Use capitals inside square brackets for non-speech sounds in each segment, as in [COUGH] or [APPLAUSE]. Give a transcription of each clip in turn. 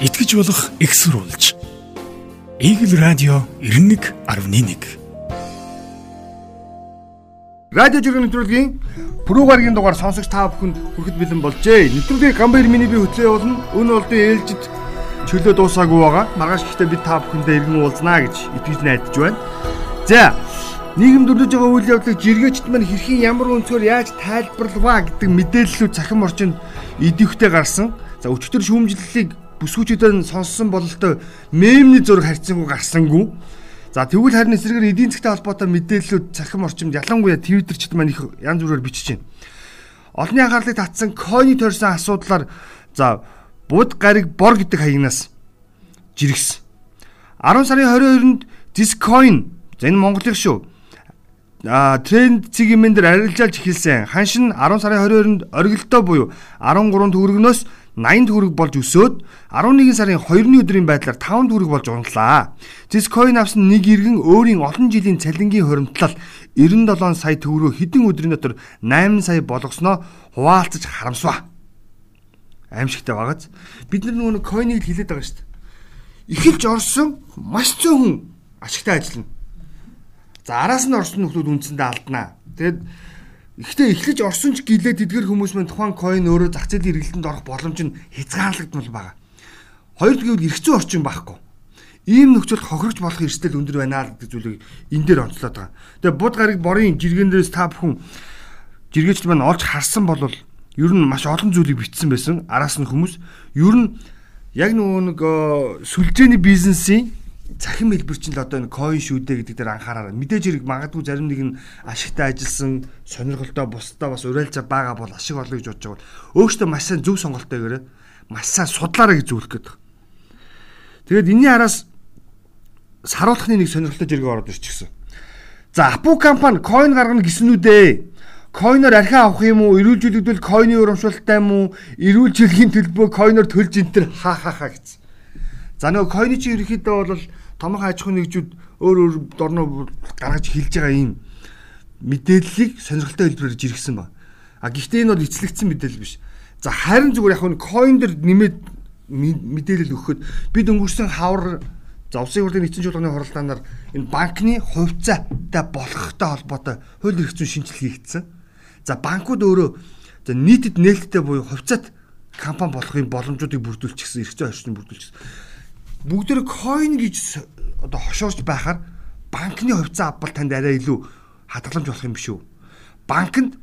итгэж болох экссурулж. Игэл радио 91.1 Радио жиргэн нэвтрүүлгийн Пүрэв гарагийн дугаар сонсогч та бүхэнд хүрэхэд бэлэн болжээ. Нэвтрүүлгийн гамбайр миний би хөтлөө болно. Өн олдын ээлжид чөлөө дуусаагүй байгаа. Маргааш гэхдээ бид та бүхэндээ иргэн уулзнаа гэж итгэж найдаж байна. За Нийгэм дүрлэж байгаа үйл явдлыг жиргээчд маань хэрхэн ямар өнцгөр яаж тайлбарлаваа гэдэг мэдээллүүд цахим орчинд идэвхтэй гарсан. За өчтөр шүүмжлэлийг бүсгүүчүүдэн сонссон бололтой мемний зураг харьцангуй гарсангүй. За тэгвэл харин эсрэгээр эдийн засгийн холбоотой мэдээллүүд цахим орчимд ялангуяа твиттерчд маань их янз бүрээр бичиж байна. Олонний анхаарлыг татсан койны төрсэн асуудлаар за буд гариг бор гэдэг хаягнаас жиргсэн. 10 сарын 22-нд Discoin за энэ Монголын шүү. А тренд цэгийн мен дээр арилжаалж эхэлсэн. Ханшин 10 сарын 22-нд оргилдоо буюу 13 төгрөгнөөс 80 төгрөг болж өсөөд 11 сарын 2-ны өдрийн байдлаар 5 төгрөг болж унтлаа. Zcoin авсан нэг иргэн өөрийн олон жилийн цалингийн хуримтлал 97 сая төгрөгөө хэдэн өдрийн дотор 8 сая болгосноо хуваалцаж харамсваа. Аимшигтай багаз. Бид нар нөгөө койныг хилээд байгаа шүү дээ. Эхэлж орсон маш зөөн хүн ашигтай ажиллана. За араас нь орсон хүмүүс үндсэндээ алднаа. Тэгээд Гэхдээ эхлэж орсон ч гэлээд эдгэр хүмүүс маань тухайн койн өөрөө зах зээлийн хэрэглэлтэнд орох боломж нь хязгаарлагдмал байгаа. Хоёр гэвэл эргэцүү орчин байхгүй. Ийм нөхцөлд хохирогч болох эрсдэл өндөр байна гэдэг зүйлийг энэ дээр онцлоод байгаа. Тэгээ буд гарыг борын жиргэн дээрээс та бүхэн жиргээчд маань олж харсан бол ер нь маш олон зүйлийг бичсэн байсан. Араас нь хүмүүс ер нь яг нөгөө нэг сүлжээний бизнесийн цахим хэлбэр чинь л одоо энэ coin шүү дээ гэдэг дээр анхаараа. Мэдээж хэрэг магадгүй зарим нэг нь ашигтай ажилласан сонирхолтой бусдаа бас уриалж байгаа бол ашиг олно гэж бодож байгаа бол өөртөө маш сайн зөв сонголттой гэрээ маш сайн судлаарай гэж зөвлөх байна. Тэгээд энэний араас саруулхны нэг сонирхолтой зэрэг ороод ирчихсэн. За Апу компани coin гаргана гэсэн үдээ. Койноор архин авах юм уу? Эрүүл жилэгдвэл койны урамшуулттай юм уу? Эрүүл жилгийн төлбөө койноор төлж энэ төр ха ха ха гэсэн. За нөгөө койны чи ерөөхдөө бол томоохон аж ахуйн нэгжүүд өөр өөр дорноо гаргаж хэлж байгаа юм мэдээллийг сонирхолтой хэлбэрээр жиргсэн ба. А гэхдээ энэ бол эцлэгдсэн мэдээлэл биш. За харин зүгээр яг нь coin дээр нэмээд мэдээлэл өгөхөд бид өнгөрсөн хавар за улсын хурлын эцсийн чуулганы хуралдаанаар энэ банкны хувьцаатай болохтой холбоотой хууль эрх зүйн шинжилгээ хийгдсэн. За банкуд өөрөө за нийтэд нээлттэй буюу хувьцаат компани болохын боломжуудыг бүрдүүлчихсэн, эрх зүйн орчныг бүрдүүлчихсэн бүгдээр coin гэж одоо хошоорч байхаар банкны хувьцаа авбал танд арай илүү хадгаламж болох юм биш үү? Банкнд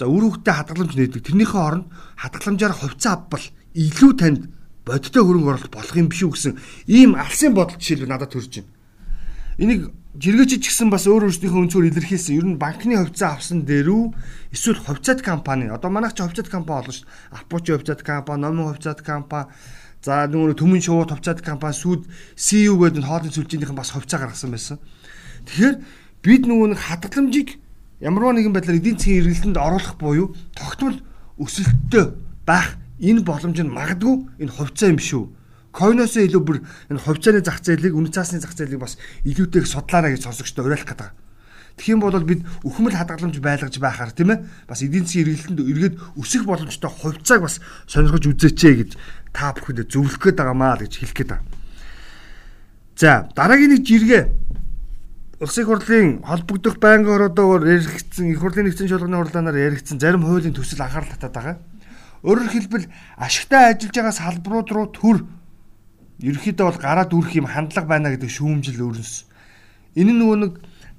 за үр хөвгтөд хадгаламж нээдэг. Тэрнийхээ оронд хадгаламжаар хувьцаа авбал илүү танд бодиттой хөрөнгө оруулалт болох юм биш үү гэсэн ийм алсын бодол жишээл надад төрж байна. Энийг жиргээчд ч гэсэн бас өөр өөрсдийнхөө өнцгөр илэрхийлсэн. Ер нь банкны хувьцаа авсан дээрүү эсвэл хувьцаат компани одоо манайх ч хувьцаат компани болно шүү дээ. Апочи хувьцаат компани, Номын хувьцаат компани За нөгөө төмөн шувуу товчаад компани сүйд CU гэдэг нь хоолны сүлжээнийхэн бас хувьцаа гаргасан байсан. Тэгэхээр бид нөгөө нэг хадгаламжийг ямарваа нэгэн байдлаар эдийн засгийн эргэлтэнд оруулах буюу тогтмол өсөлттэй байх энэ боломж нь магадгүй энэ хувьцаа юм шүү. Койноос илүү бүр энэ хувьцааны зах зээлийг үнэ цаасны зах зээлийг бас илүүтэйг судлаарай гэж сонсогчдод уриалах гэдэг. Юм бол бид өхмөл хадгаламж байлгаж байхаар тийм ээ бас эдийн засгийн эргэлтэнд эргээд өсөх боломжтой хувьцааг бас сонирхож үзээч гэж та бүхэнд зөвлөх гээд байгаамаа гэж хэлэх гээд байна. За дараагийн нэг жиргээ Улсын хурлын холбогдох байнгын хородоогоор яригдсан их хурлын нэгдсэн чуулганы хурлаанаар яригдсан зарим хуулийн төсөл анхаарал татаад байгаа. Өөрөөр хэлбэл ашигтай ажиллаж байгаа салбарууд руу төр ерөөхдөө бол гараад үрэх юм хандлага байна гэдэг шүүмжил өрнөс. Энэ нөгөө нэг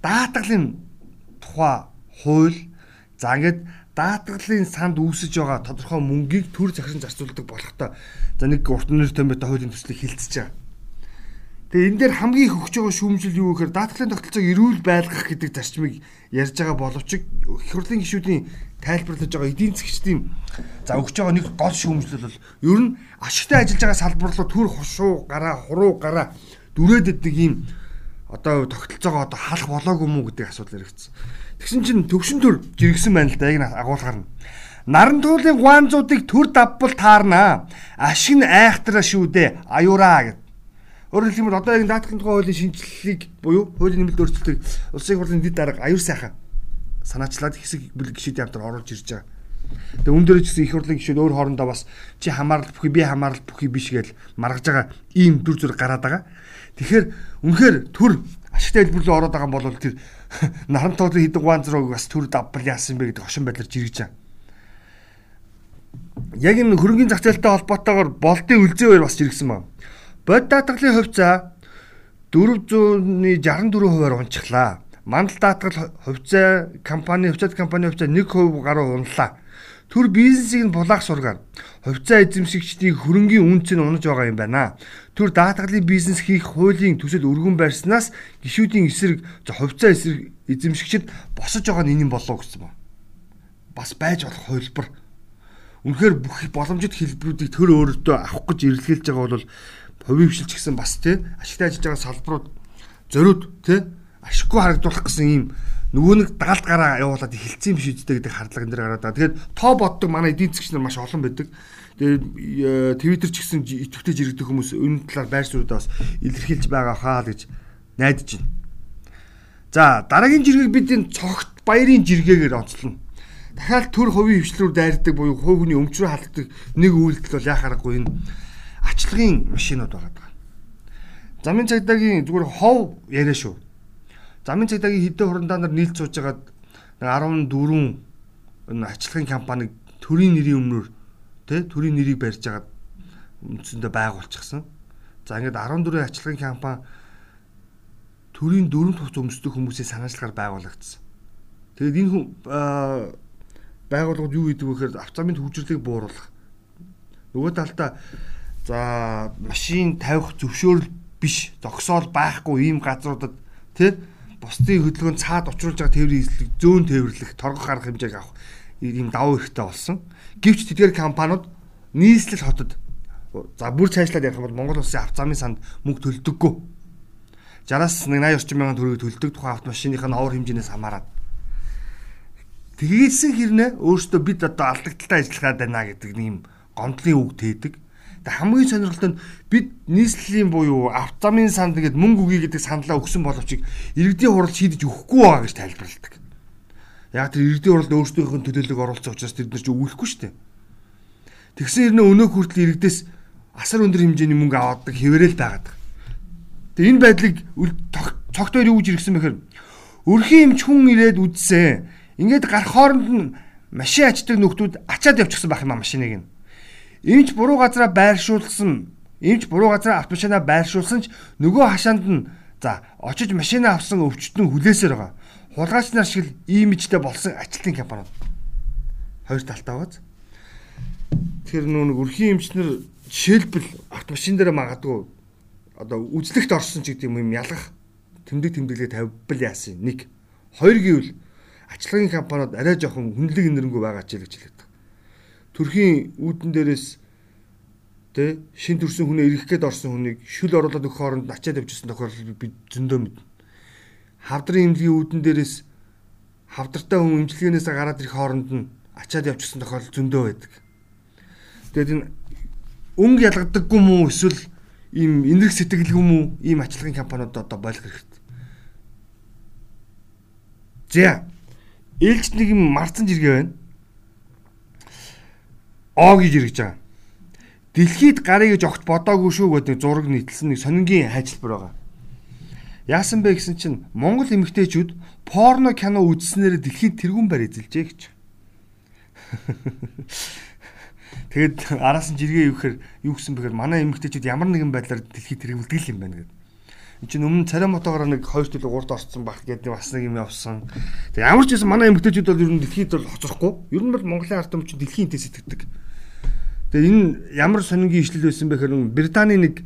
даатгалын тухай хууль за ингээд даатгалын санд үүсэж байгаа тодорхой мөнгийг төр захиран зарцуулдаг болохтой за нэг урт нэр томьёотой хуулийн төслийг хилцэж байгаа. Тэгээ энэ дээр хамгийн их өгч байгаа шүүмжил юу гэхээр даатгалын тогтолцоог эрүүл байлгах гэдэг зарчмыг ярьж байгаа боловч их хурлын гишүүдийн тайлбарлаж байгаа эдийн засгчдын за өгч байгаа нэг гол шүүмжлэл бол ер нь ашигтай ажиллаж байгаа салбар руу төр хушуу гараа хуруу гараа дүрээд идэг ийм одоо тогтолцоогоо одоо халах болоогүй мүү гэдэг асуудал яригдсан. Тэгсэн чинь төвшин төр жиргсэн байна л да яг агуулгаар нь. Наран туулын гуанзуудыг төр давбал таарнаа. Ашиг нь айхтраа шүү дээ. Аюураа гэд. Өөрөөр хэлбэл одоо яг даатгын тухай хуулийн шинжилгээг буюу хуулийн нэмэлт өөрчлөлтийг улсын хурлын дэд дарга аюур сайхан санаачлаад хэсэг бүлэг гişүүд явдал оруулж ирж байгаа. Тэгээ үн дээр ч гэсэн их хурлын гишүүд өөр хоорондоо бас чи хамаарал бүхий би хамаарал бүхий биш гэж маргаж байгаа ийм дүр зур гараад байгаа. Тэгэхээр үнэхээр төр ашигтай хэлбэрлүү ороод байгаа юм бол тэр [LAUGHS] нарамтууд хідэн гуанз руу бас төр давбал яасан бэ гэдэг хошин байдлаар байгаа. Яг энэ хөрөнгөний зах зээлтэй холбоотойгоор болтын үлзээ хоёр бас жиргсэн байна. Бод даатгалын хувьцаа 464%-аар унчихлаа. Мандал даатгал хувьцаа компани хувьцаат компани хувьцаа 1% гаруй унлаа. Төр бизнесийг нь булаах сургаар хувьцаа эзэмшигчдийн хөрөнгийн үнц нь унаж байгаа юм байна. Төр даатгалын бизнес хийх хуулийн төсөл өргөн барьснаас гишүүдийн эсрэг хувьцаа эсрэг эзэмшигчд босож байгаа нь энэ болов гэсэн ба. Бас байж болох хувилбар. Үнэхээр бүх боломжит хэлбэрүүдийг төр өөртөө авах гэж эрэлхийлж байгаа бол хувийн хвшилч гэсэн бас тий ашигтай ажиллаж байгаа салбарууд зориуд тий ашиггүй харагдуулах гэсэн ийм нөгөө нэг дагалт гараа явуулаад хилцсэн биш үстэй гэдэг хардлага энэ дэр гараад байгаа. Тэгэхээр тоо боддог манай эдийн засгч нар маш олон байдаг. Тэгээд э, Twitter ч гэсэн идэвхтэй жирэгдэх хүмүүс энэ талаар байр суурьдаа бас илэрхийлж байгаа хаа л гэж найдаж байна. За дараагийн жиргэг бид энэ цогт баярын жиргээгээр онцлно. Дахиад төр хувийн хвшлүүд дайрдаг буюу хувь хүний өмчрөө халддаг нэг үйлдэл бол яа харахгүй энэ ачлалгын машинууд байгаа. Замын цагдаагийн зүгээр хов яриа шүү замын цагдаагийн хэдэн хурандаа нар нийлж сууж байгаад 14 энэ ачлахын компаниг төрийн нэрийн өмнөр тэ төрийн нэрийг барьж агаад үндсэндээ байгуулчихсан. За ингээд 14 ачлахын компани төрийн дөрөв төвч өмсдөг хүмүүсийн санаачлагаар байгуулагдсан. Тэгээд энэ байгууллагууд юу гэдэг вэ гэхээр автомобиль хөгжлөлийг бууруулах. Нөгөө талдаа за машин тавих зөвшөөрөл биш зогсоол байхгүй ийм газруудад тий бусдын хөдөлгөөнд цаад учруулж байгаа тээврийн эзлэг зөөн тээвэрлэх торгох арга хэмжээг авах ийм давуу эрхтэй болсон. Гэвч тэдгээр компаниуд нийслэл хотод за бүр цаашлаад ярих юм бол Монгол улсын авто замын санд мөнгө төлдөггүй. 60-аас 80 орчим мянган төгрөгийг төлдөг тухайн автомашиных нь овор хэмжээнээс хамаарат. Тэгээсэн хэрнээ өөрөөсөө бид одоо алдагдaltaй ажиллахад байна гэдэг нэм гомдлын үг тээдэг. Хамгийн сонирхолтой нь бид нийслэлийн буюу автомын санд гэдэг мөнгө өгье гэдэг саналаа өгсөн боловч иргэдийн хурал шийдэж өгөхгүй байгаа гэж тайлбарладаг. Яг тэр иргэдийн хуралд өөрсдийнх нь төлөөлөг оруулсан учраас тэд нар ч өгөхгүй шүү дээ. Тэгсэн хэрнээ өнөө хүртэл иргэдээс асар өндөр хэмжээний мөнгө аваадаг хэвээрэл байгаад. Тэг энэ байдлыг цогтойр юу гэж иргсэн бэхээр өрхийн эмч хүн ирээд үдсэн. Ингээд гарах хооронд нь машин ачдаг нөхдүүд ачаад явчихсан байх юм а машиныг нь. Эмч буруу газараа байршуулсан. Эмч буруу газараа автомашинаа байршуулсан ч нөгөө хашаанд нь за очиж машинаа авсан өвчтөн хүлээсээр байгаа. Хулгайч нар шиг имижтэй болсон ачлалтын компаниуд. Хоёр талтай бааз. Тэгэхээр нүүн өрхийн эмчнэр жишээлбэл автомашин дээр магадгүй одоо үзлэгт орсон ч гэдэг юм ялгах тэмдэг тэмдэглээ тавьбал яасан нэг хоёр гэвэл ачлалын компаниуд арай жоохон хүнлэг нэрнгүй байгаа ч гэж хэлээд төрхийн үүдэн дээрээс тэ шин төрсэн хүнээ ирэх гээд орсон хүнийг шүл оруулаад өгөх хооронд ачаад явжсэн тохиолдол бид зөндөө мэднэ. Хавдрын имлэгийн үүдэн дээрээс хавдартай хүн имчилгээнээс гараад ирэх хооронд нь ачаад явжсэн тохиолдол зөндөө байдаг. Тэгээд энэ өнгө ялгадаггүй мүү эсвэл ийм энерги сэтгэлгүй мүү ийм ачлагын компаниуд одоо болох хэрэгтэй. За ээлж нэг юм марцсан жиргээ байна. О гэж иргэж байгаа. Дэлхийд гарыг гэж огт бодоогүй шүү гэдэг зураг нийтлсэн нэг сонингийн хайчилбар байгаа. Яасан бэ гэсэн чинь Монгол эмэгтэйчүүд порно кино үзснээр дэлхийд тэргүүн барь эзэлжээ гэж. [LAUGHS] Тэгэд араас нь жиргээ юу гэхээр юу гэсэн бэхээр манай эмэгтэйчүүд ямар нэгэн байдлаар дэлхийд тэргүүлдэг юм байна гэдэг. Энд чинь өмнө царай мотогоор нэг 2 төлөв 3-д орцсон баг гэдэг бас нэг юм явсан. Тэг ямар ч байсан манай эмэгтэйчүүд бол ер нь дэлхийд бол хоцрохгүй. Ер нь бол Монголын ард түмч дэлхийн интэ сэтгэдэг. Тэгээ энэ ямар сонингийн ишлэл байсан бэ гэхээр Британий нэг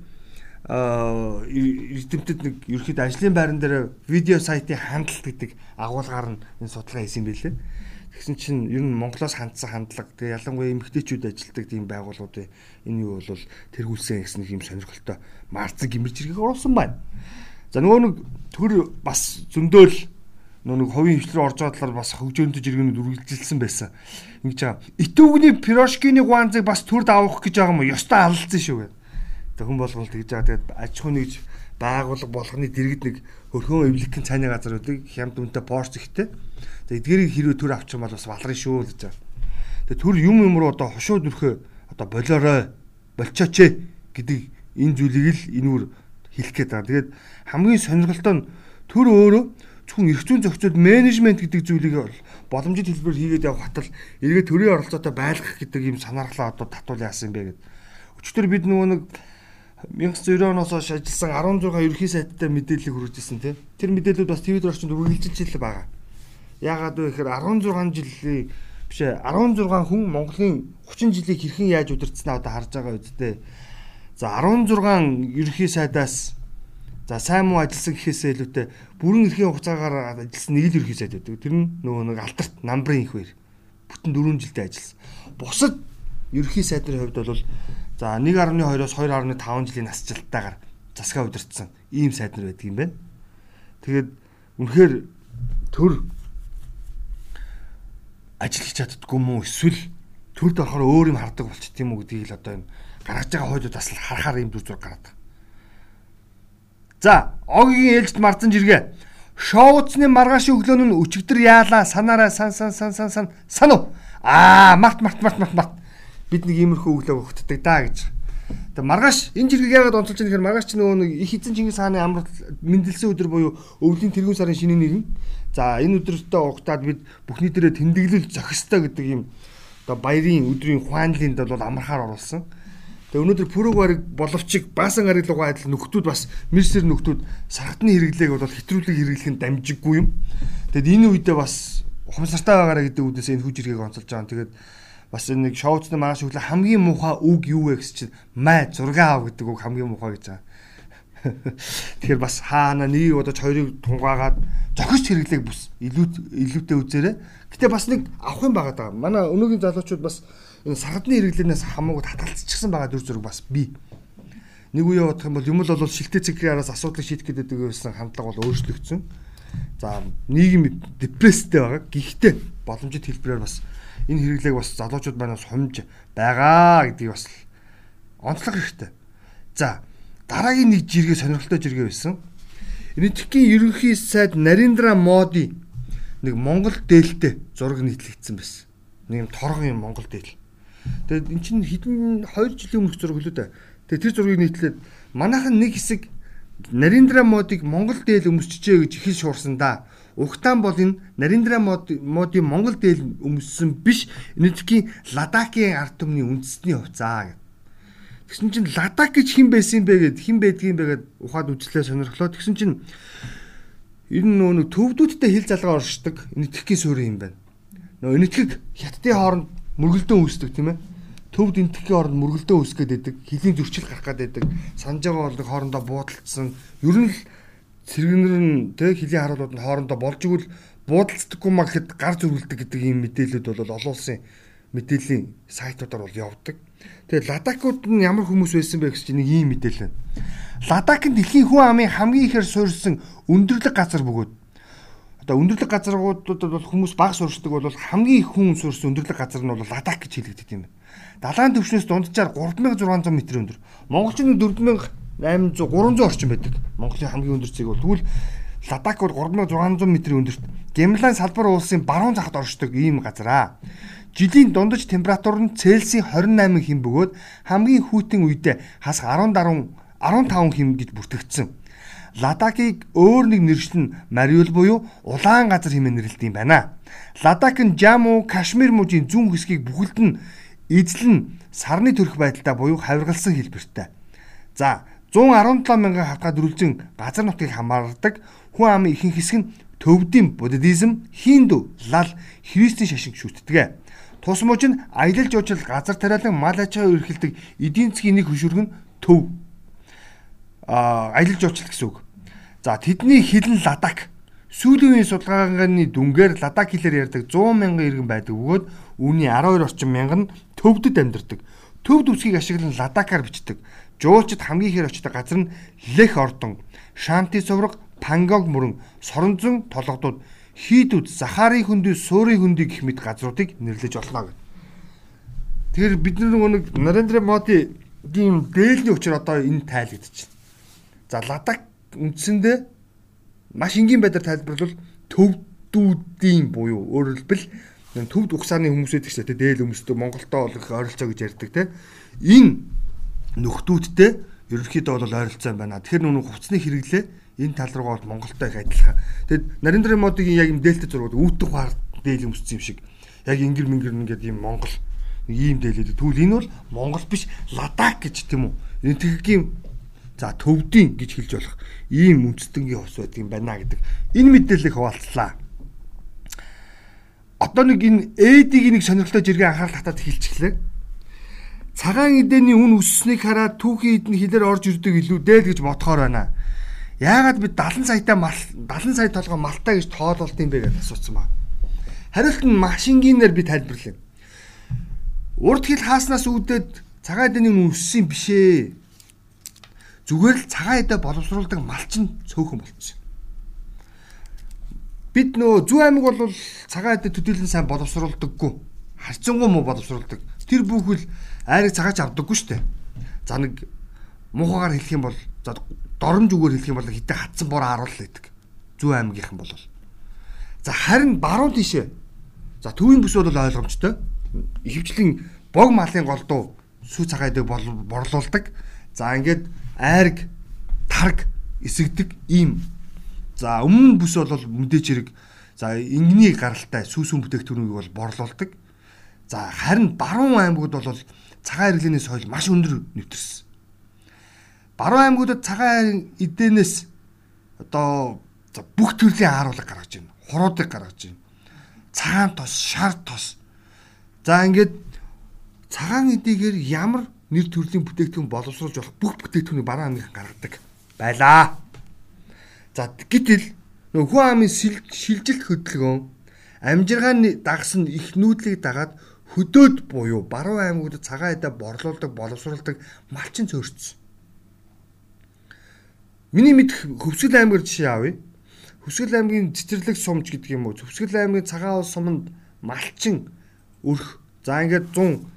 эрдэмтэд нэг ерөөхдөө ажлын байран дээр видео сайтын хандлт гэдэг агуулгаар нь энэ судалгаа хийсэн байлээ. Тэгсэн чинь ер нь Монголоос хандсан хандлага тэгээ ялангуяа эмэгтэйчүүд ажилдаг тийм байгууллагуудын энэ юу бол тэргүүлсэн гэсэн юм сонирхолтой марцэг гимэрч иргэг оруулсан байна. За нөгөө нэг төр бас зөндөөл нэг хувийн хвшлэр орж байгаа талаар бас хөгжөөндөж иргэнүүд үргэлжилсэн байсан. Ингэж байгаа. Итүүгний пирожкины гуанзыг бас төрд авах гэж байгаа юм уу? Ёстой алдсан шүү гэдэг. Тэг хүн болгол тэгж байгаа. Тэгээд аж ахуй нэгж байгуулга болгоны дэргэд нэг хөрхөн эвлэхин цайны газар үүдэг хямд үнэтэй порц ихтэй. Тэгээд эдгэрийг хэрвээ төр авчих юм бол бас балрын шүү л гэж байгаа. Тэгээ төр юм юм руу одоо хошууд өрхөө одоо болоорой болчооч гэдэг энэ зүйлийг л энүүр хэлэх гээд байгаа. Тэгээд хамгийн сонирхолтой нь төр өөрөө зөвхөн эрх зүйн зохицууд менежмент гэдэг зүйлийг боломжит хэлбэрээр хийгээд явах хатал эргээ төрийн оролцоотой байлгах гэдэг юм санаархлаа одоо татуул яасан юм бэ гэдэг. Өчтөр бид нөгөө нэг 1990 оноос хойш ажилласан 16 ерхий сайттай мэдээлэл хүргэжсэн тийм. Тэр мэдээлэлүүд бас телевиз орчинд үргэлжилж байгаа. Яагаад вэ гэхээр 16 жилийн биш ээ 16 хүн Монголын 30 жилийг хэрхэн яаж удирдсанаа одоо харж байгаа үсттэй. За 16 ерхий сайдаас за сайн муу ажилласан гэхээсээ илүүтэй бүрэн эрхийн хугацаагаар ажилласан нэг л ерхий сайд байдаг. Тэр нь нөгөө нэг алдарт намбрын их бэр. Бүтэн 4 жилдээ ажилласан. Бусад ерхий сайдны хувьд бол За 1.2-оос 2.5 жилийн насжилттайгаар засгаа удирдсан ийм сайд нар байдаг юм байна. Тэгээд үнэхээр төр ажил хийж чаддгүй мүү эсвэл төрд орохоор өөр юм хардаг болчих тийм үү гэдгийг л одоо энэ гаргаж байгаа хойдууд бас харахаар юм дүр зураг гараад байгаа. За, Огийн ээлжид марцан жиргээ. Шоуцны маргааш өглөө нь өчигдөр яалаа санаараа сан сан сан сан сан санав. Аа, март март март март март бид нэг иймэрхүү өглөө өгтдөг даа гэж. Тэгээ маргааш энэ жиргэг яагаад онцолж байгаа гэхээр маргааш ч нөгөө нэг их эзэн Чингис хааны амралт мэндэлсэн өдөр буюу өвлийн тэргүүн сарын шинэ нэгэн. За энэ өдөртөө угтаад бид бүхний дээрээ тэмдэглэл зохистой гэдэг юм одоо баярын өдрийн хуанлинд бол амархаар оруулсан. Тэгээ өнөөдөр пүрэг барыг боловчиг баасан гариг руу адил нөхдүүд бас мэрсэр нөхдүүд сархтны хэрэглээг бол хэтрүүлэг хэрэглэх нь дамжиггүй юм. Тэгэд энэ үедээ бас ухамсартай байгаараа гэдэг үднээс энэ хэрэгийг онцолж байгаа. Тэгээд бас нэг шоуцны маш өглөө хамгийн муухай үг юу вэ гэж чинь май 6 аав гэдэг үг хамгийн муухай гэж байгаа. [LAUGHS] Тэгэхээр бас хаана нэг удаж хоёрыг тунгаагаад зохисч хэрэглээг бүс илүү илүүтэй үзээрэй. Гэтэ бас нэг авах юм байгаа даа. Манай өнөөгийн залуучууд бас энэ саргадны хэрэглэнээс хамаагүй татгалцчихсан байгаа дүр зураг бас бий. Нэг үе явах юм бол юм л бол шилтэй цэгийн араас асуудлыг шийдэх гэдэг байсан хандлага бол өөрчлөгдсөн. За нийгэм депресстэй байгаа. Гэхдээ боломжит хэлбэрээр бас энэ хэрэглээг бас залуучууд манаас хомж байгаа гэдгийг бас онцлох хэрэгтэй. За дараагийн нэг жиргээ сонирхолтой жиргээ байсан. Энэтхэгийн ерөнхий сайд Нариндра Моди нэг Монгол дээлтэй зураг нийтлэгдсэн байсан. Нэг юм торгон юм Монгол дээл. Тэгээд эн чинь хэдэн 2 жилийн өмнөх зураг лөө дээ. Тэгээд тэр зургийг нийтлээд манайхан нэг хэсэг Нариндра Модиг Монгол дээл өмсчихээ гэж ихэл шуурсан да. Угтаан бол энэ Нариндра Моди Монгол дээл өмссөн биш. Энэтхгийн Ладакийн ард түмний үндэсний хувцаа гэв. Тэгсэн чинь Ладак гэж хэн байсан бэ гэд хэн байдгийм бэ гэд ухаад үзлээ сонирхлоо. Тэгсэн чинь ер нь нөө төвдүүдтэй хил залгаа оршдог энэтхгийн суурин юм байна. Нөө энэтхэг хятадын хооронд мөргөлдөн үүсдэг тийм ээ төвд энтхийн оронд мөргөлдөө үсгээд байдаг, хилийн зөрчил гарах гээд байдаг, санаж байгаа бол хоорондоо буудалцсан. Ер нь л цэргэнэр нь тэг хилийн харуулууд нь хоорондоо болж игэл буудалцдаггүй маа гэхэд гар зөрүүлдэг гэдэг ийм мэдээлэлүүд бол олон улсын мэдээллийн сайтуудаар бол явдаг. Тэгээ ладакууд нь ямар хүмүүс байсан бэ гэж чинь нэг ийм мэдээлэл байна. Ладак нь дэлхийн хүн амын хамгийн ихээр суурьсан өндөрлөг газар бөгөөд одоо өндөрлөг газруудад бол хүмүүс баг суурьшдаг бол хамгийн их хүн суурьсан өндөрлөг газар нь бол ладак гэж хэлэгдэв юм байна. Далайн төвшнөөс дунджаар 3600 м өндөр. Монголчин 4000 800 300 орчим байдаг. Монголын хамгийн өндөр цэг бол тэгвэл Ладак бол 3600 м өндөрт Гимлайн салбар уулсын баруун захад оршдог ийм газар аа. Жилийн дундаж температур нь Цельсийн 28 хэм бөгөөд хамгийн хүйтэн үедээ хас 10 даруй 15 хэм гэж бүртгэгдсэн. Ладакийг өөр нэг нэршил нь Мариул буюу улаан газар хэмээн нэрлэдэг юм байна. Ладак нь Жаму, Кашмир мужийн зүүн хэсгийг бүхэлд нь эзлэн сарны төрх байдалтай буюу хавиргалсан хэлбэртэй. За 117 мянган хавтгад үргэлжин газар нутгийг хамаардаг хүн амын ихэнх хэсэг нь төвдийн буддизм, хинду, лал, христийн шашин шүтдэг. Тус нь аялал жуулчлал газар тариалан мал аж ахуй эрхэлдэг эдийн засгийн нэг хөшүүрэг нь төв. Аялал жуулчлал гэсэн үг. За тэдний хилэн ладак сүүлийн үеийн судалгааны дүнгээр ладак хэлээр ярьдаг 100 мянган иргэн байдаг бөгөөд үүний 12 орчим мянган нь төвдөд амьдардаг. Төвд үсгийг ашиглан ладакаар бичдэг. Жуулчд хамгийн ихээр очдог газар нь Лех ордон, Шанти сувраг, Пангог мөрөн, Соронзон толгодууд, Хийдүүд, Захари хөндий, Суурийн хөндий гэх мэт газруудыг нэрлэж олно гэв. Тэгэхээр бид нөгөө нэг Нарендра Моди ийм дээлний учраас одоо энэ тайлэгдчихэв. За Ладак үндсэндээ маш энгийн байдлаар тайлбарлавал төвдүүдийн буюу өөрөөр хэлбэл төвд ухсааны хүмүүсээ тэгсэ тэ дээл хүмүүстэй Монголтой бол их ойролцоо гэж ярьдаг те. Энэ нөхдүүдтэй ерөнхийдөө бол ойролцоо байна. Тэгэхээр нүг хувцсны хэрэглээ энэ тал руугаа бол Монголтой их адилхан. Тэгэд Нарендра модын яг юм дээлтэй зургууд үүдэх хаар дээл өмссөн юм шиг. Яг ингэр мингэр ингээд юм Монгол ийм дээлээд тэгвэл энэ бол Монгол биш Ладак гэж тийм үү. Энэ тэгхийн за төвдийн гэж хэлж болох ийм үндэстэнгийн хос байдаг юм байна гэдэг. Энэ мэдээллийг хуваалцлаа одоо нэг энэ ээдийг нэг сонирхолтой жиргээ анхаарал татаад хэлчихлээ. Цагаан эдэний үн өсснийг хараад түүхийн эдэн хилээр орж ирдэг илүү дээ л гэж бодохоор байна. Яагаад бид 70 саятай мал 70 сая толгой малтаа гэж тоололт юм бэ гэж асуусан ба. Хариулт нь машингийнээр би тайлбарлая. Урд хил хааснаас үүдээд цагаан эдэний үн өссөн биш ээ. Зүгээр л цагаан эдэ боловсруулдаг малчин цөөхөн болчихсон бид нөө зүү аймаг бол цагаан эдэ төдийлөн сайн боловсруулдаггүй. Харцангуй муу боловсруулдаг. Тэр бүхэл айрыг цагаач авдаггүй шүү дээ. За нэг муухагаар хэлэх юм бол за доромж үгээр хэлэх юм бол хитэ хатсан бор харуул байдаг. Зүү аймагийнхан бол. За харин баруун тишээ. За төвийн бүс бол ойлгомжтой. Ихэвчлэн бог малын голдуу сүү цагаан эдэг борлуулдаг. За ингээд айрг тарг эсэгдэг ийм За өмнө бүс бол мэдээч хэрэг за ингэний гаралтай сүүсүүн бүтээгдэхүүнийг бол борлуулдаг. За харин баруун аймагуд бол цагаан хэрэглээний соёл маш өндөр нэвтэрсэн. Баруун аймагуудад цагаан эдэнээс одоо бүх төрлийн ааруулга гаргаж байна. Хуруудыг гаргаж байна. Цагаан тос, шар тос. За ингээд цагаан эдийгээр ямар нэр төрлийн бүтээгдэхүүн боловсруулж болох бүх бүтээгдэхүүнийг баруун аймгийн гаргадаг байлаа. За гэтэл нөх хүн амын шилжилт хөдөлгөөн амжиргааны дагсан их нүүдлийг дагаад хөдөөд буюу баруун аймагуудад цагаан эдэ борлуулдаг боловсруулдаг малчин цөөрцсөн. Миний мэдх Хөвсгөл аймгаар жишээ авъя. Хөвсгөл аймгийн цэцэрлэг сумж гэдэг юм уу? Хөвсгөл аймгийн цагаан ус суманд малчин өрх. За ингээд 100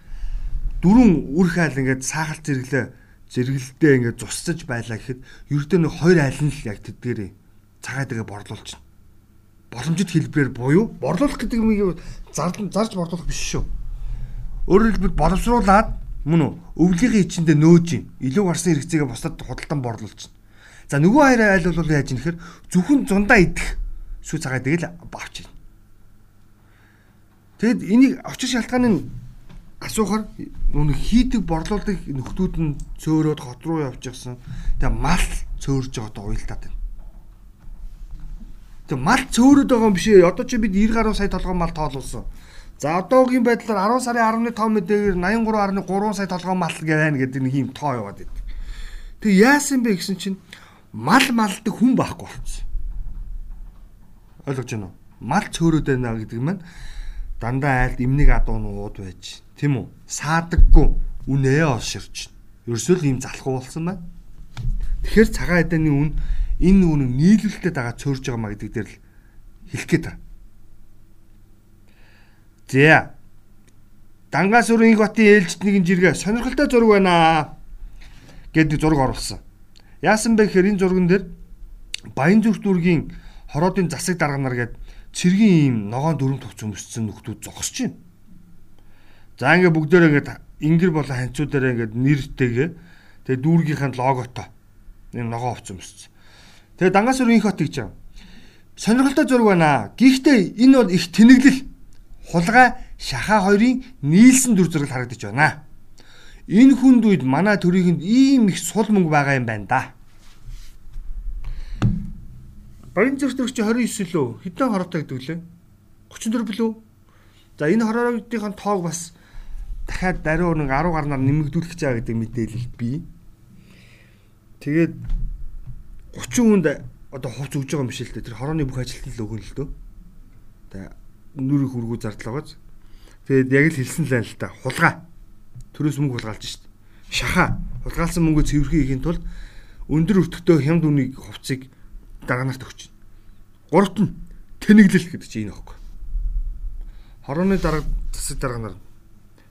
дөрвөн үрх айл ингээд саахалт зэрэглээ зэрэгэлдээ ингээд зусцаж байлаа гэхэд ердөө нэг хоёр аль нь л яг тэдгээрээ цагаад тэгээ борлуулж байна. Боломжит хэлбэрээр буюу борлуулах гэдэг юм зарж зарж борлуулах биш шүү. Өөрөөр хэлбэл боловсруулад мөн үү өвлөгийн ичэндээ нөөж юм. Илүү гарсан хэрэгцээгээ бусдад худалдан борлуулж байна. За нөгөө хоёр айл бол яаж юм нэхэр зөвхөн зундаа идэх сүү цагаа тэгэл авч байна. Тэгэд энийг очир шалтгааны нь асуухаар нүг хийдэг борлуулдаг нөхдүүд нь цөөрөөд хот руу явж гисэн. Тэгээ мал цөөрж байгаа одоо уйлдаад байна. Тэгээ мал цөөрөд байгаа юм биш ээ. Одоо чи бид 90 гаруй сая толгой мал тоолуулсан. За одоогийн байдлаар 10 сарын 15 мэдээгээр 83.3 сая толгой мал гэнэ гэдэг нэг юм тоо яваад байд. Тэгээ яасан бэ гэсэн чинь мал малдаг хүн байхгүй болсон. Ойлгож байна уу? Мал цөөрөд байна гэдэг нь дандаа айлд эмнийг адуу нууд байж тийм үү саадаггүй үнээ олширч ерөөсөө л ийм залхуу болсон байна. Тэгэхээр цагаан эдэний үн энэ үнэн нийлүүлэлтэд байгаа цөөрж байгаа маа гэдэг дээр л хэлэх гээд байна. За. Дангаас өрийн хотын ээлжид нэгэн жиргээ сонирхолтой зураг байна гэдэг зураг оруулсан. Яасан бэ гэхээр энэ зурган дээр Баян зүрх дүүргийн хороодын засаг дарганаар гээд цэргийн ийм ногоон дөрөв төвч өмссөн нөхдүүд зогсож байна. За ингээ бүгдээрээ ингээд ингэр болон ханцуудаараа ингээд нэртэйгээ тэгээ дүүргийнхаа логотой энэ ногоо овц өмссөн. Тэгээ дангаас инх хот гэж юм. Сонирхолтой зураг байна. Гэхдээ энэ бол их тэнэглэл хулгай шахаа хоёрын нийлсэн дүр зураг харагдаж байна. Энэ хүнд үед манай төрийнхэнд ийм их сул мөнгө байгаа юм байна да. Баян зөвчтөрч 29 лөө хэдэн хороотой гэдэг лээ? 34 билүү? За энэ хороотын тоог бас дахиад даруй нэг 10 гарнаар нэмэгдүүлэх байгаа гэдэг мэдээлэл бий. Тэгээд 30 хүнд одоо хувц өгж байгаа юм шиг л дээ. Тэр хорооны бүх ажилтнал л өгөн л дөө. Тэгээ нүрийн хүргүү зардлагаж. Тэгээд яг л хэлсэн л байна л та. Хулгай. Төрөөс мөнгө хулгайлж шít. Шаха. Хулгайлсан мөнгөө цэвэрхий хийхин тулд өндөр өртөгтэй хямд үнийг хувцыг дараа нарт өгч. Гуравт нь тэнэглэл гэдэг чинь энэ аахгүй. Хорооны дарга засаг дарга нар.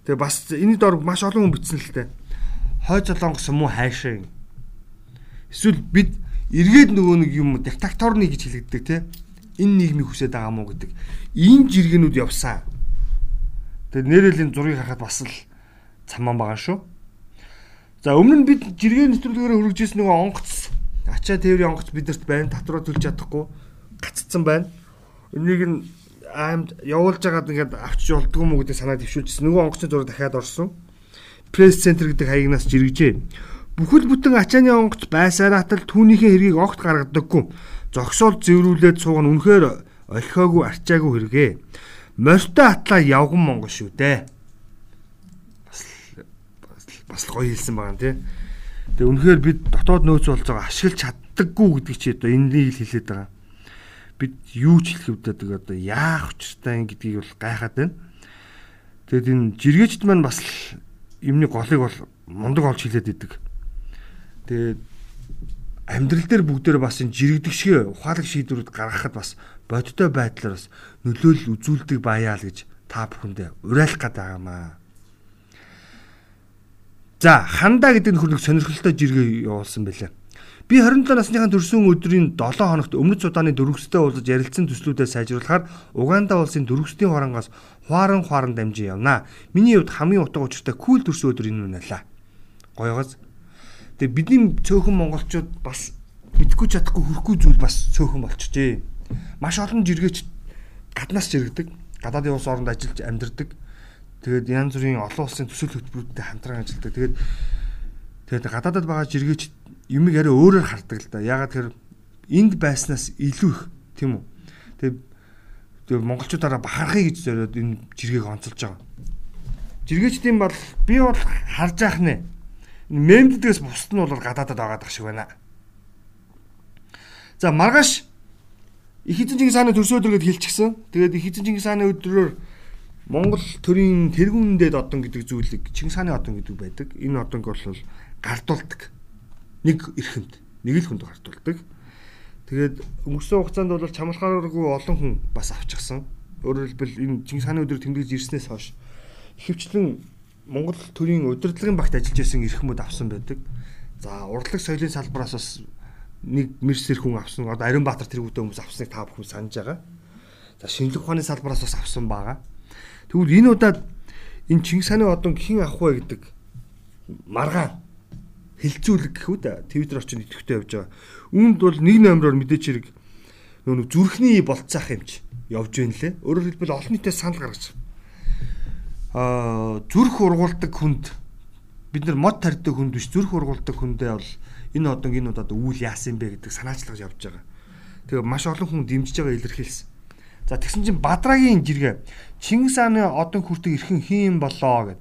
Тэгээ бас энэ дор маш олон хүн бичсэн л дээ. Хой золонгос юм уу хайшаа. Эсвэл бид эргээд нөгөө нэг юм диктаторны гэж хэлэгддэг те. Энэ нийгмийг хүсэж байгаа мó гэдэг. Энэ жиргэнүүд явсан. Тэгээд нэрэл энэ зургийг харахад бас л цамаан байгаа шүү. За өмнө нь бид жиргээ нэвтрүүлгээр хөргөжсэн нөгөө онгоц ачаа тээврийн онгоц бидэрт байна. Татруу төлж чадахгүй гаццсан байна. Энийг нь аймд явуулж байгаад ингээд авчиж болдгоо мó гэдэг санаа дэвшүүлчихсэн. Нөгөө онгоцны зураг дахиад орсон. Пресс центр гэдэг хаягнаас жиргэжээ. Бүхэл бүтэн ачааны онгоц байсаратал түүнийхээ хэргийг огт гаргадаггүй. Зогсоол зэврүүлээд сууган үнэхээр олхиогүй арчаагүй хэрэгээ. Морьтой атлаа явган монгол шүү дээ. Бас бас гоё хэлсэн байгаа юм тий. Тэгээ үнэхээр бид дотоод нөөц болж байгаа ашиглаж чаддаггүй гэдэг чи одоо энийг л хэлээд байгаа бид юу ч хэлэх өвдөд одоо яах учиртай юм гэдгийг бол гайхаад байна. Тэгэд энэ жиргээчд маань бас юмны голыг бол мундаг олж хилээд идэг. Тэгээд амьдрал дээр бүгдээр бас энэ жирэгдэг шиг ухаалаг шийдвэрүүд гаргахад бас бодиттой байдлаар бас нөлөөлөл үзүүлдэг баяа л гэж та бүхэндээ уриалах гээд байгаамаа. За хандаа гэдэг нөхөр нэг сонирхолтой жиргээ явуулсан байлаа. Би 27 насныхаа төрсөн өдрийн 7 хоногт өмнөд Судааны дөрвөстэй уулзаж ярилцсан төслүүдээ сайжруулахаар Уганда улсын дөрвөстийн хорангоос хуаран хуаран дамжин явнаа. Миний хувьд хамгийн утга учиртай кул төрсөн өдөр энэ үнэлээ. Гоёгоос. Тэгээ бидний цөөхөн монголчууд бас мэдгүй чадахгүй хөрөхгүй зүйл бас цөөхөн болчихжээ. Маш олон жиргээч гаднаас жиргдэг. Гадаадын улс оронд ажиллаж амьдардаг. Тэгээд янз бүрийн олон улсын төсөл хөтөлбөрүүдтэй хамтран ажилладаг. Тэгээд тэгээд гадаадад байгаа жиргээч юмыг арай өөрөөр хардаг л да. Ягаад тэр энд байснаас илүү их тийм үү. Тэгээ монголчуудаараа бахархыг гэж зориод энэ жиргэг онцолж байгаа. Жиргээчдийн бол би бол харж яах нэ. Мемддгээс бусд нь бол гадаадад байгаад ах шиг байна. За маргааш их эзэн Чингис хааны төрсөн өдөр гэд хэлчихсэн. Тэгээд их эзэн Чингис хааны өдрөөр Монгол төрийн тэргүүндэд одон гэдэг зүйлийг Чингис хааны одон гэдэг байдаг. Энэ одонг бол гардуулдаг нэг эрхэнд нэг л хүнд гартуулдаг. Тэгээд өнгөрсөн хугацаанд бол чамлахааргүй олон хүн бас авчихсан. Өөрөөр хэлбэл энэ Чингис хааны өдөр тэмдэглэж ирснээс хойш ихэвчлэн Монгол төрийн удирдлагын багт ажиллаж байсан эрхмүүд авсан байдаг. За урлаг соёлын салбараас бас нэг мэрсэр хүн авсан. Одоо Ариун Баатар тэргүүтэй хүмүүс авсныг та бүхэн санаж байгаа. За шинжлэх ухааны салбараас бас авсан байгаа. Тэгвэл энэ удаад энэ Чингис хааны одон хэн авах вэ гэдэг маргаан хилцүүлэг гэхүүд Twitter орчинд идэвхтэй явж байгаа. Үүнд бол нэг номероор мэдээч хэрэг нөгөө зүрхний болцсах юмч явж байна лээ. Өөрөөр хэлбэл олон нийтэд санал гаргаж аа зүрх ургуулдаг хүнд бид нар мод тарьдаг хүнд биш зүрх ургуулдаг хүндээ бол энэ одон энэ удаад үйл яасан бэ гэдэг санаачлагж явж байгаа. Тэгээ маш олон хүн дэмжиж байгаа илэрхийлсэн. За тэгсэн чинь Бадрагийн жиргээ Чингис хааны одон хүртэг эрхэн хийн болоо гэд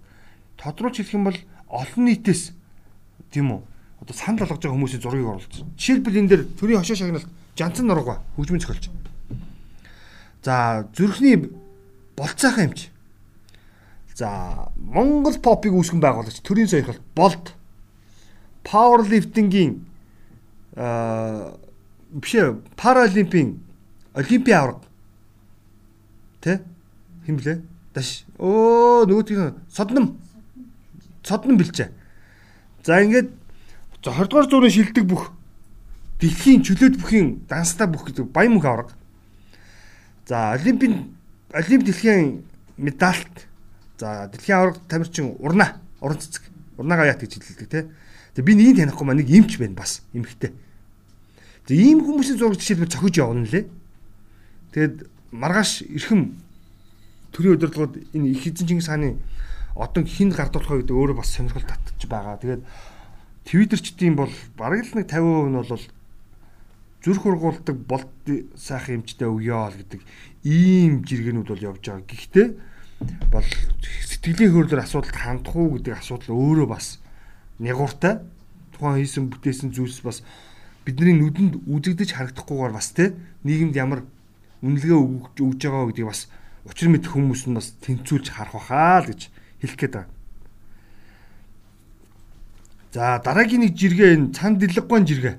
тодруулж хэлэх юм бол олон нийтээс тийм үү? Одоо санал болгож байгаа хүмүүсийн зургийг оруулсан. Жишээлбэл энэ дээр төрийн хошоо шагналт жанцан нурга хөгжмөн цохилж. За зүрхний болцаахан юмч. За Монгол попыг үүсгэн байгуулагч төрийн сойрхолт болд пауэрлифтингийн аа бишээ паралимпийн олимпийн авраг тэ хэм блэ даш өө нөгөөдгийн содном содном бэлчээ За ингээд 20 дугаар зууны шилдэг бүх дэлхийн чөлөөт бүхийн данстай бүх гэдэг баян мөнх авраг. За олимпийн олимп дэлхийн медальт за дэлхийн авраг тамирчин урна уран цэцэг урнаа гаят гэж хэлдэг те. Тэгээ би нэг танихгүй маа нэг эмч байна бас эмхтэй. За ийм хүмүүсийн зураг жишээлбэл цохиж явна лээ. Тэгэд маргааш эрхэм төрийн удирдлагууд энэ их эзэн Чингис хааны одоо хинд гардуулах вэ гэдэг өөрөө бас сонирхол татчих байгаа. Тэгээд твиттерчдийн бол бараг л нэг 50% нь бол зүрх ургуулдаг болт сайхан эмчтэй өгөө л гэдэг ийм жиргэнүүд бол явж байгаа. Гэхдээ бол сэтгэлийн хөөрлөөр асуудалд хандах уу гэдэг асуудал өөрөө бас нягууртай. Тухайн хийсэн бүтээсэн зүйлс бас бидний нүдэнд үзэгдэж харагдахгүйгээр бас те нийгэмд ямар үнэлгээ өгж өгж байгаа гэдгийг бас учир мэд хүмүүс нь бас тэнцүүлж харах байхаа л гэж хэлэх гээд байна. За дараагийн нэг жиргээ энэ цан дэлгэггүй жиргээ.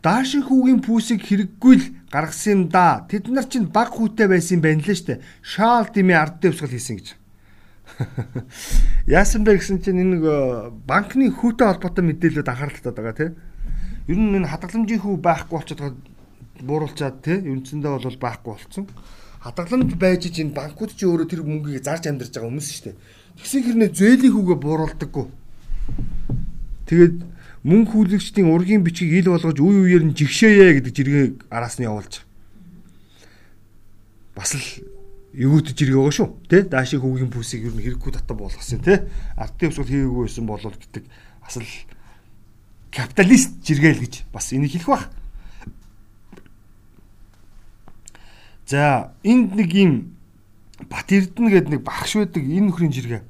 Даашин хүүгийн пүүсийг хэрэггүй л гаргасан юм да. Тэд нар чинь баг хүүтэй байсан байна лээ штэ. Шаал димээ ард дэвсгэл хийсэн гэж. [LAUGHS] Яасан бэ гэсэн чинь энэ нэг банкны хүүтэй холбоотой мэдээлэлд анхаарал татаад байгаа тийм. Ер нь энэ хадгаламжийн хүү байхгүй болчиход бууруулчаад тийм. Үндсэндээ бол байхгүй болцсон. хадгаламж байж энэ банкуд чи өөрөө тэр мөнгийг зарж амьдарч байгаа хүмүүс дээ. Тэгсэн хэрнээ зөөлийг хүүгээ бууруулдаггүй. Тэгээд мөнгө хүлэгчдийн ургийн бичгийг ил болгож үе үеэр нь жигшээе гэдэг жиргээ араас нь явуулж. Бас л эвгүүтэж ирэх байгаа шүү. Тэ даашийн хүүгийн бүсийг ер нь хэрэггүй татан болгосон тэ. Ардын өвсгөл хийгээгүй байсан болол гэдэг бас л капиталист жиргээл гэж бас энийг хэлэх бах. За энд нэг юм Бат Эрдэнэ гэдэг нэг багш байдаг энэ нөхрийн жиргээ.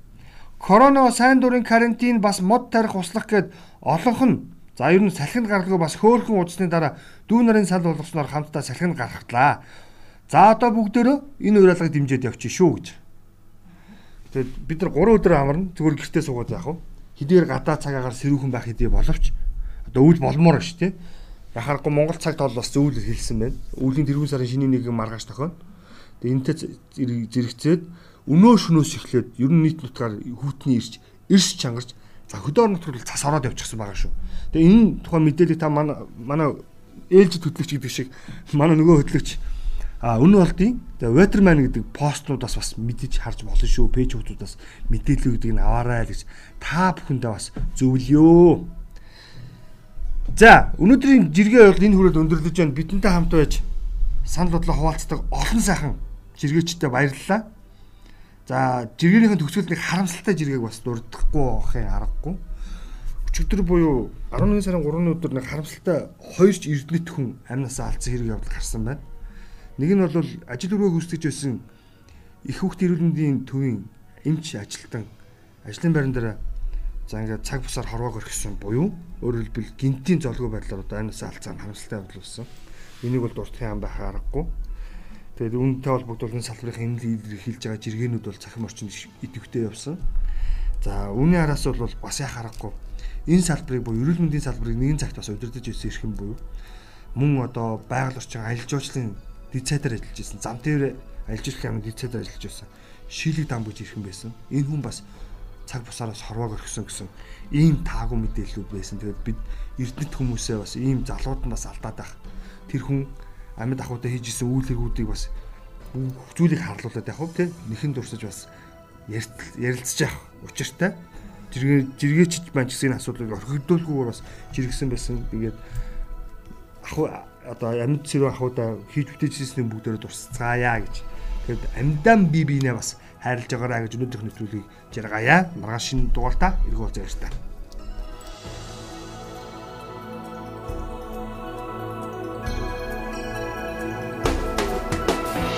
Корона сайн дурын карантин бас мод тарих услах гэд олонх нь за ер нь салхинд гаргалгүй бас хөөхөн удасны дараа дүү нарын сал болгосноор хамтдаа салхинд гаргахлаа. За одоо бүгдөө энэ уриалгыг дэмжиж явчих шүү гэж. Тэгээд бид нар 3 өдөр амарна зүгээр гэртээ суугаад яах вэ? Хэдийгээр гадаа цагаагаар сэрүүхэн байх хэдий боловч одоо үйл болмоор шүү дээ. Яхахгүй Монгол цаг тоол бас зөвлөл хэлсэн байна. Өвлийн тэргүүн сарын шинийн нэгэн маргааш тохино. Энэтэй зэрэгцээд өнөө шөнөөс эхлээд ер нь нийт нутгаар хүүтний ирж эрс чангарч за хөдөө орон нутгаар цас ороод явчихсан байгаа шүү. Тэгээ энэ тухайн мэдээлэл та манай манай ээлжид хөтлөгч гэдэг шиг манай нөгөө хөтлөгч а өнөө болдیں۔ Тэгээ Waterman гэдэг постнуудаас бас мэдэж харж болно шүү. Пэйжүүдээс мэдээлэл өгдөг нь аваарай гэж та бүхэндээ бас зөвлөё. За өнөөдрийн жиргээ бол энэ хүрээд өндөрлөж байна. Бидэнтэй хамт байж санал бодлоо хуваалцдаг олон сайхан жиргээчтэй баярлалаа. За жиргэнийхэн төгсгөл нэг харамсалтай жиргээг бас дурдахгүй байхын аргагүй. Өчигдөр буюу 11 сарын 3-ны өдөр нэг харамсалтай хоёр ч эрдэнэт хүн амнасаа алдсан хэрэг явдал гарсан байна. Нэг нь бол ажил өрөө гүйцэтгэж байсан их хүүхд эрүүл мэндийн төвийн эмч ажилтан ажлын байран дээр За ингээд цаг бусаар хорвоог орхисон буюу өөрөөр хэлбэл гинтийн золгүй байдлаар одоо анаас алцаа харамсалтай байдал болсон. Энийг бол дуртахын ам байх аргагүй. Тэгээд үүнтэй холбогдуулан салбарын хэмнэл хэлж байгаа жиргэнүүд бол цахим орчинд идэвхтэй явсан. За үүний араас бол бас яах аргагүй. Энэ салбарыг буюу эрүүл мэндийн салбарыг нэгэн цагт бас удирдах ирсэн эрх юм буюу мөн одоо байгаль орчин аялал жуулчлалын дэд цайдаар ажиллаж байсан. Зам дээр аялал жуулчлалын яамны дэд цайдаар ажиллаж байсан. Шилэг дамбуж ирхэн байсан. Энэ хүн бас цаг бусаараас хорвоог орхисон гэсэн ийм таагүй мэдээллүүд байсан. Тэгээд бид эрдэнэт хүмүүсээ бас ийм залууд нь бас алдаад байх. Тэр хүн амьд ахуйдаа хийж исэн үйл хэргүүдийг бас хөвцүүлийг харлуулад явах тийм нэхэн дурсаж бас ярилцж явах учиртай. Жиргээ жиргээчж ч гэсэн асуудлыг орхигдуулгүйгээр бас жиргсэн байсан. Тэгээд ахуй одоо амьд цэрэг ахуйдаа хийж бүтээжсэн бүгдээрээ дурсацгаая гэж. Тэгээд амьдаан бие биенээ бас хайрлаж байгаарай гэж өнөөдрийнх нэвтрүүлгийг жаргая. Маргааш шинэ дугаартаа ирэх болж байгаа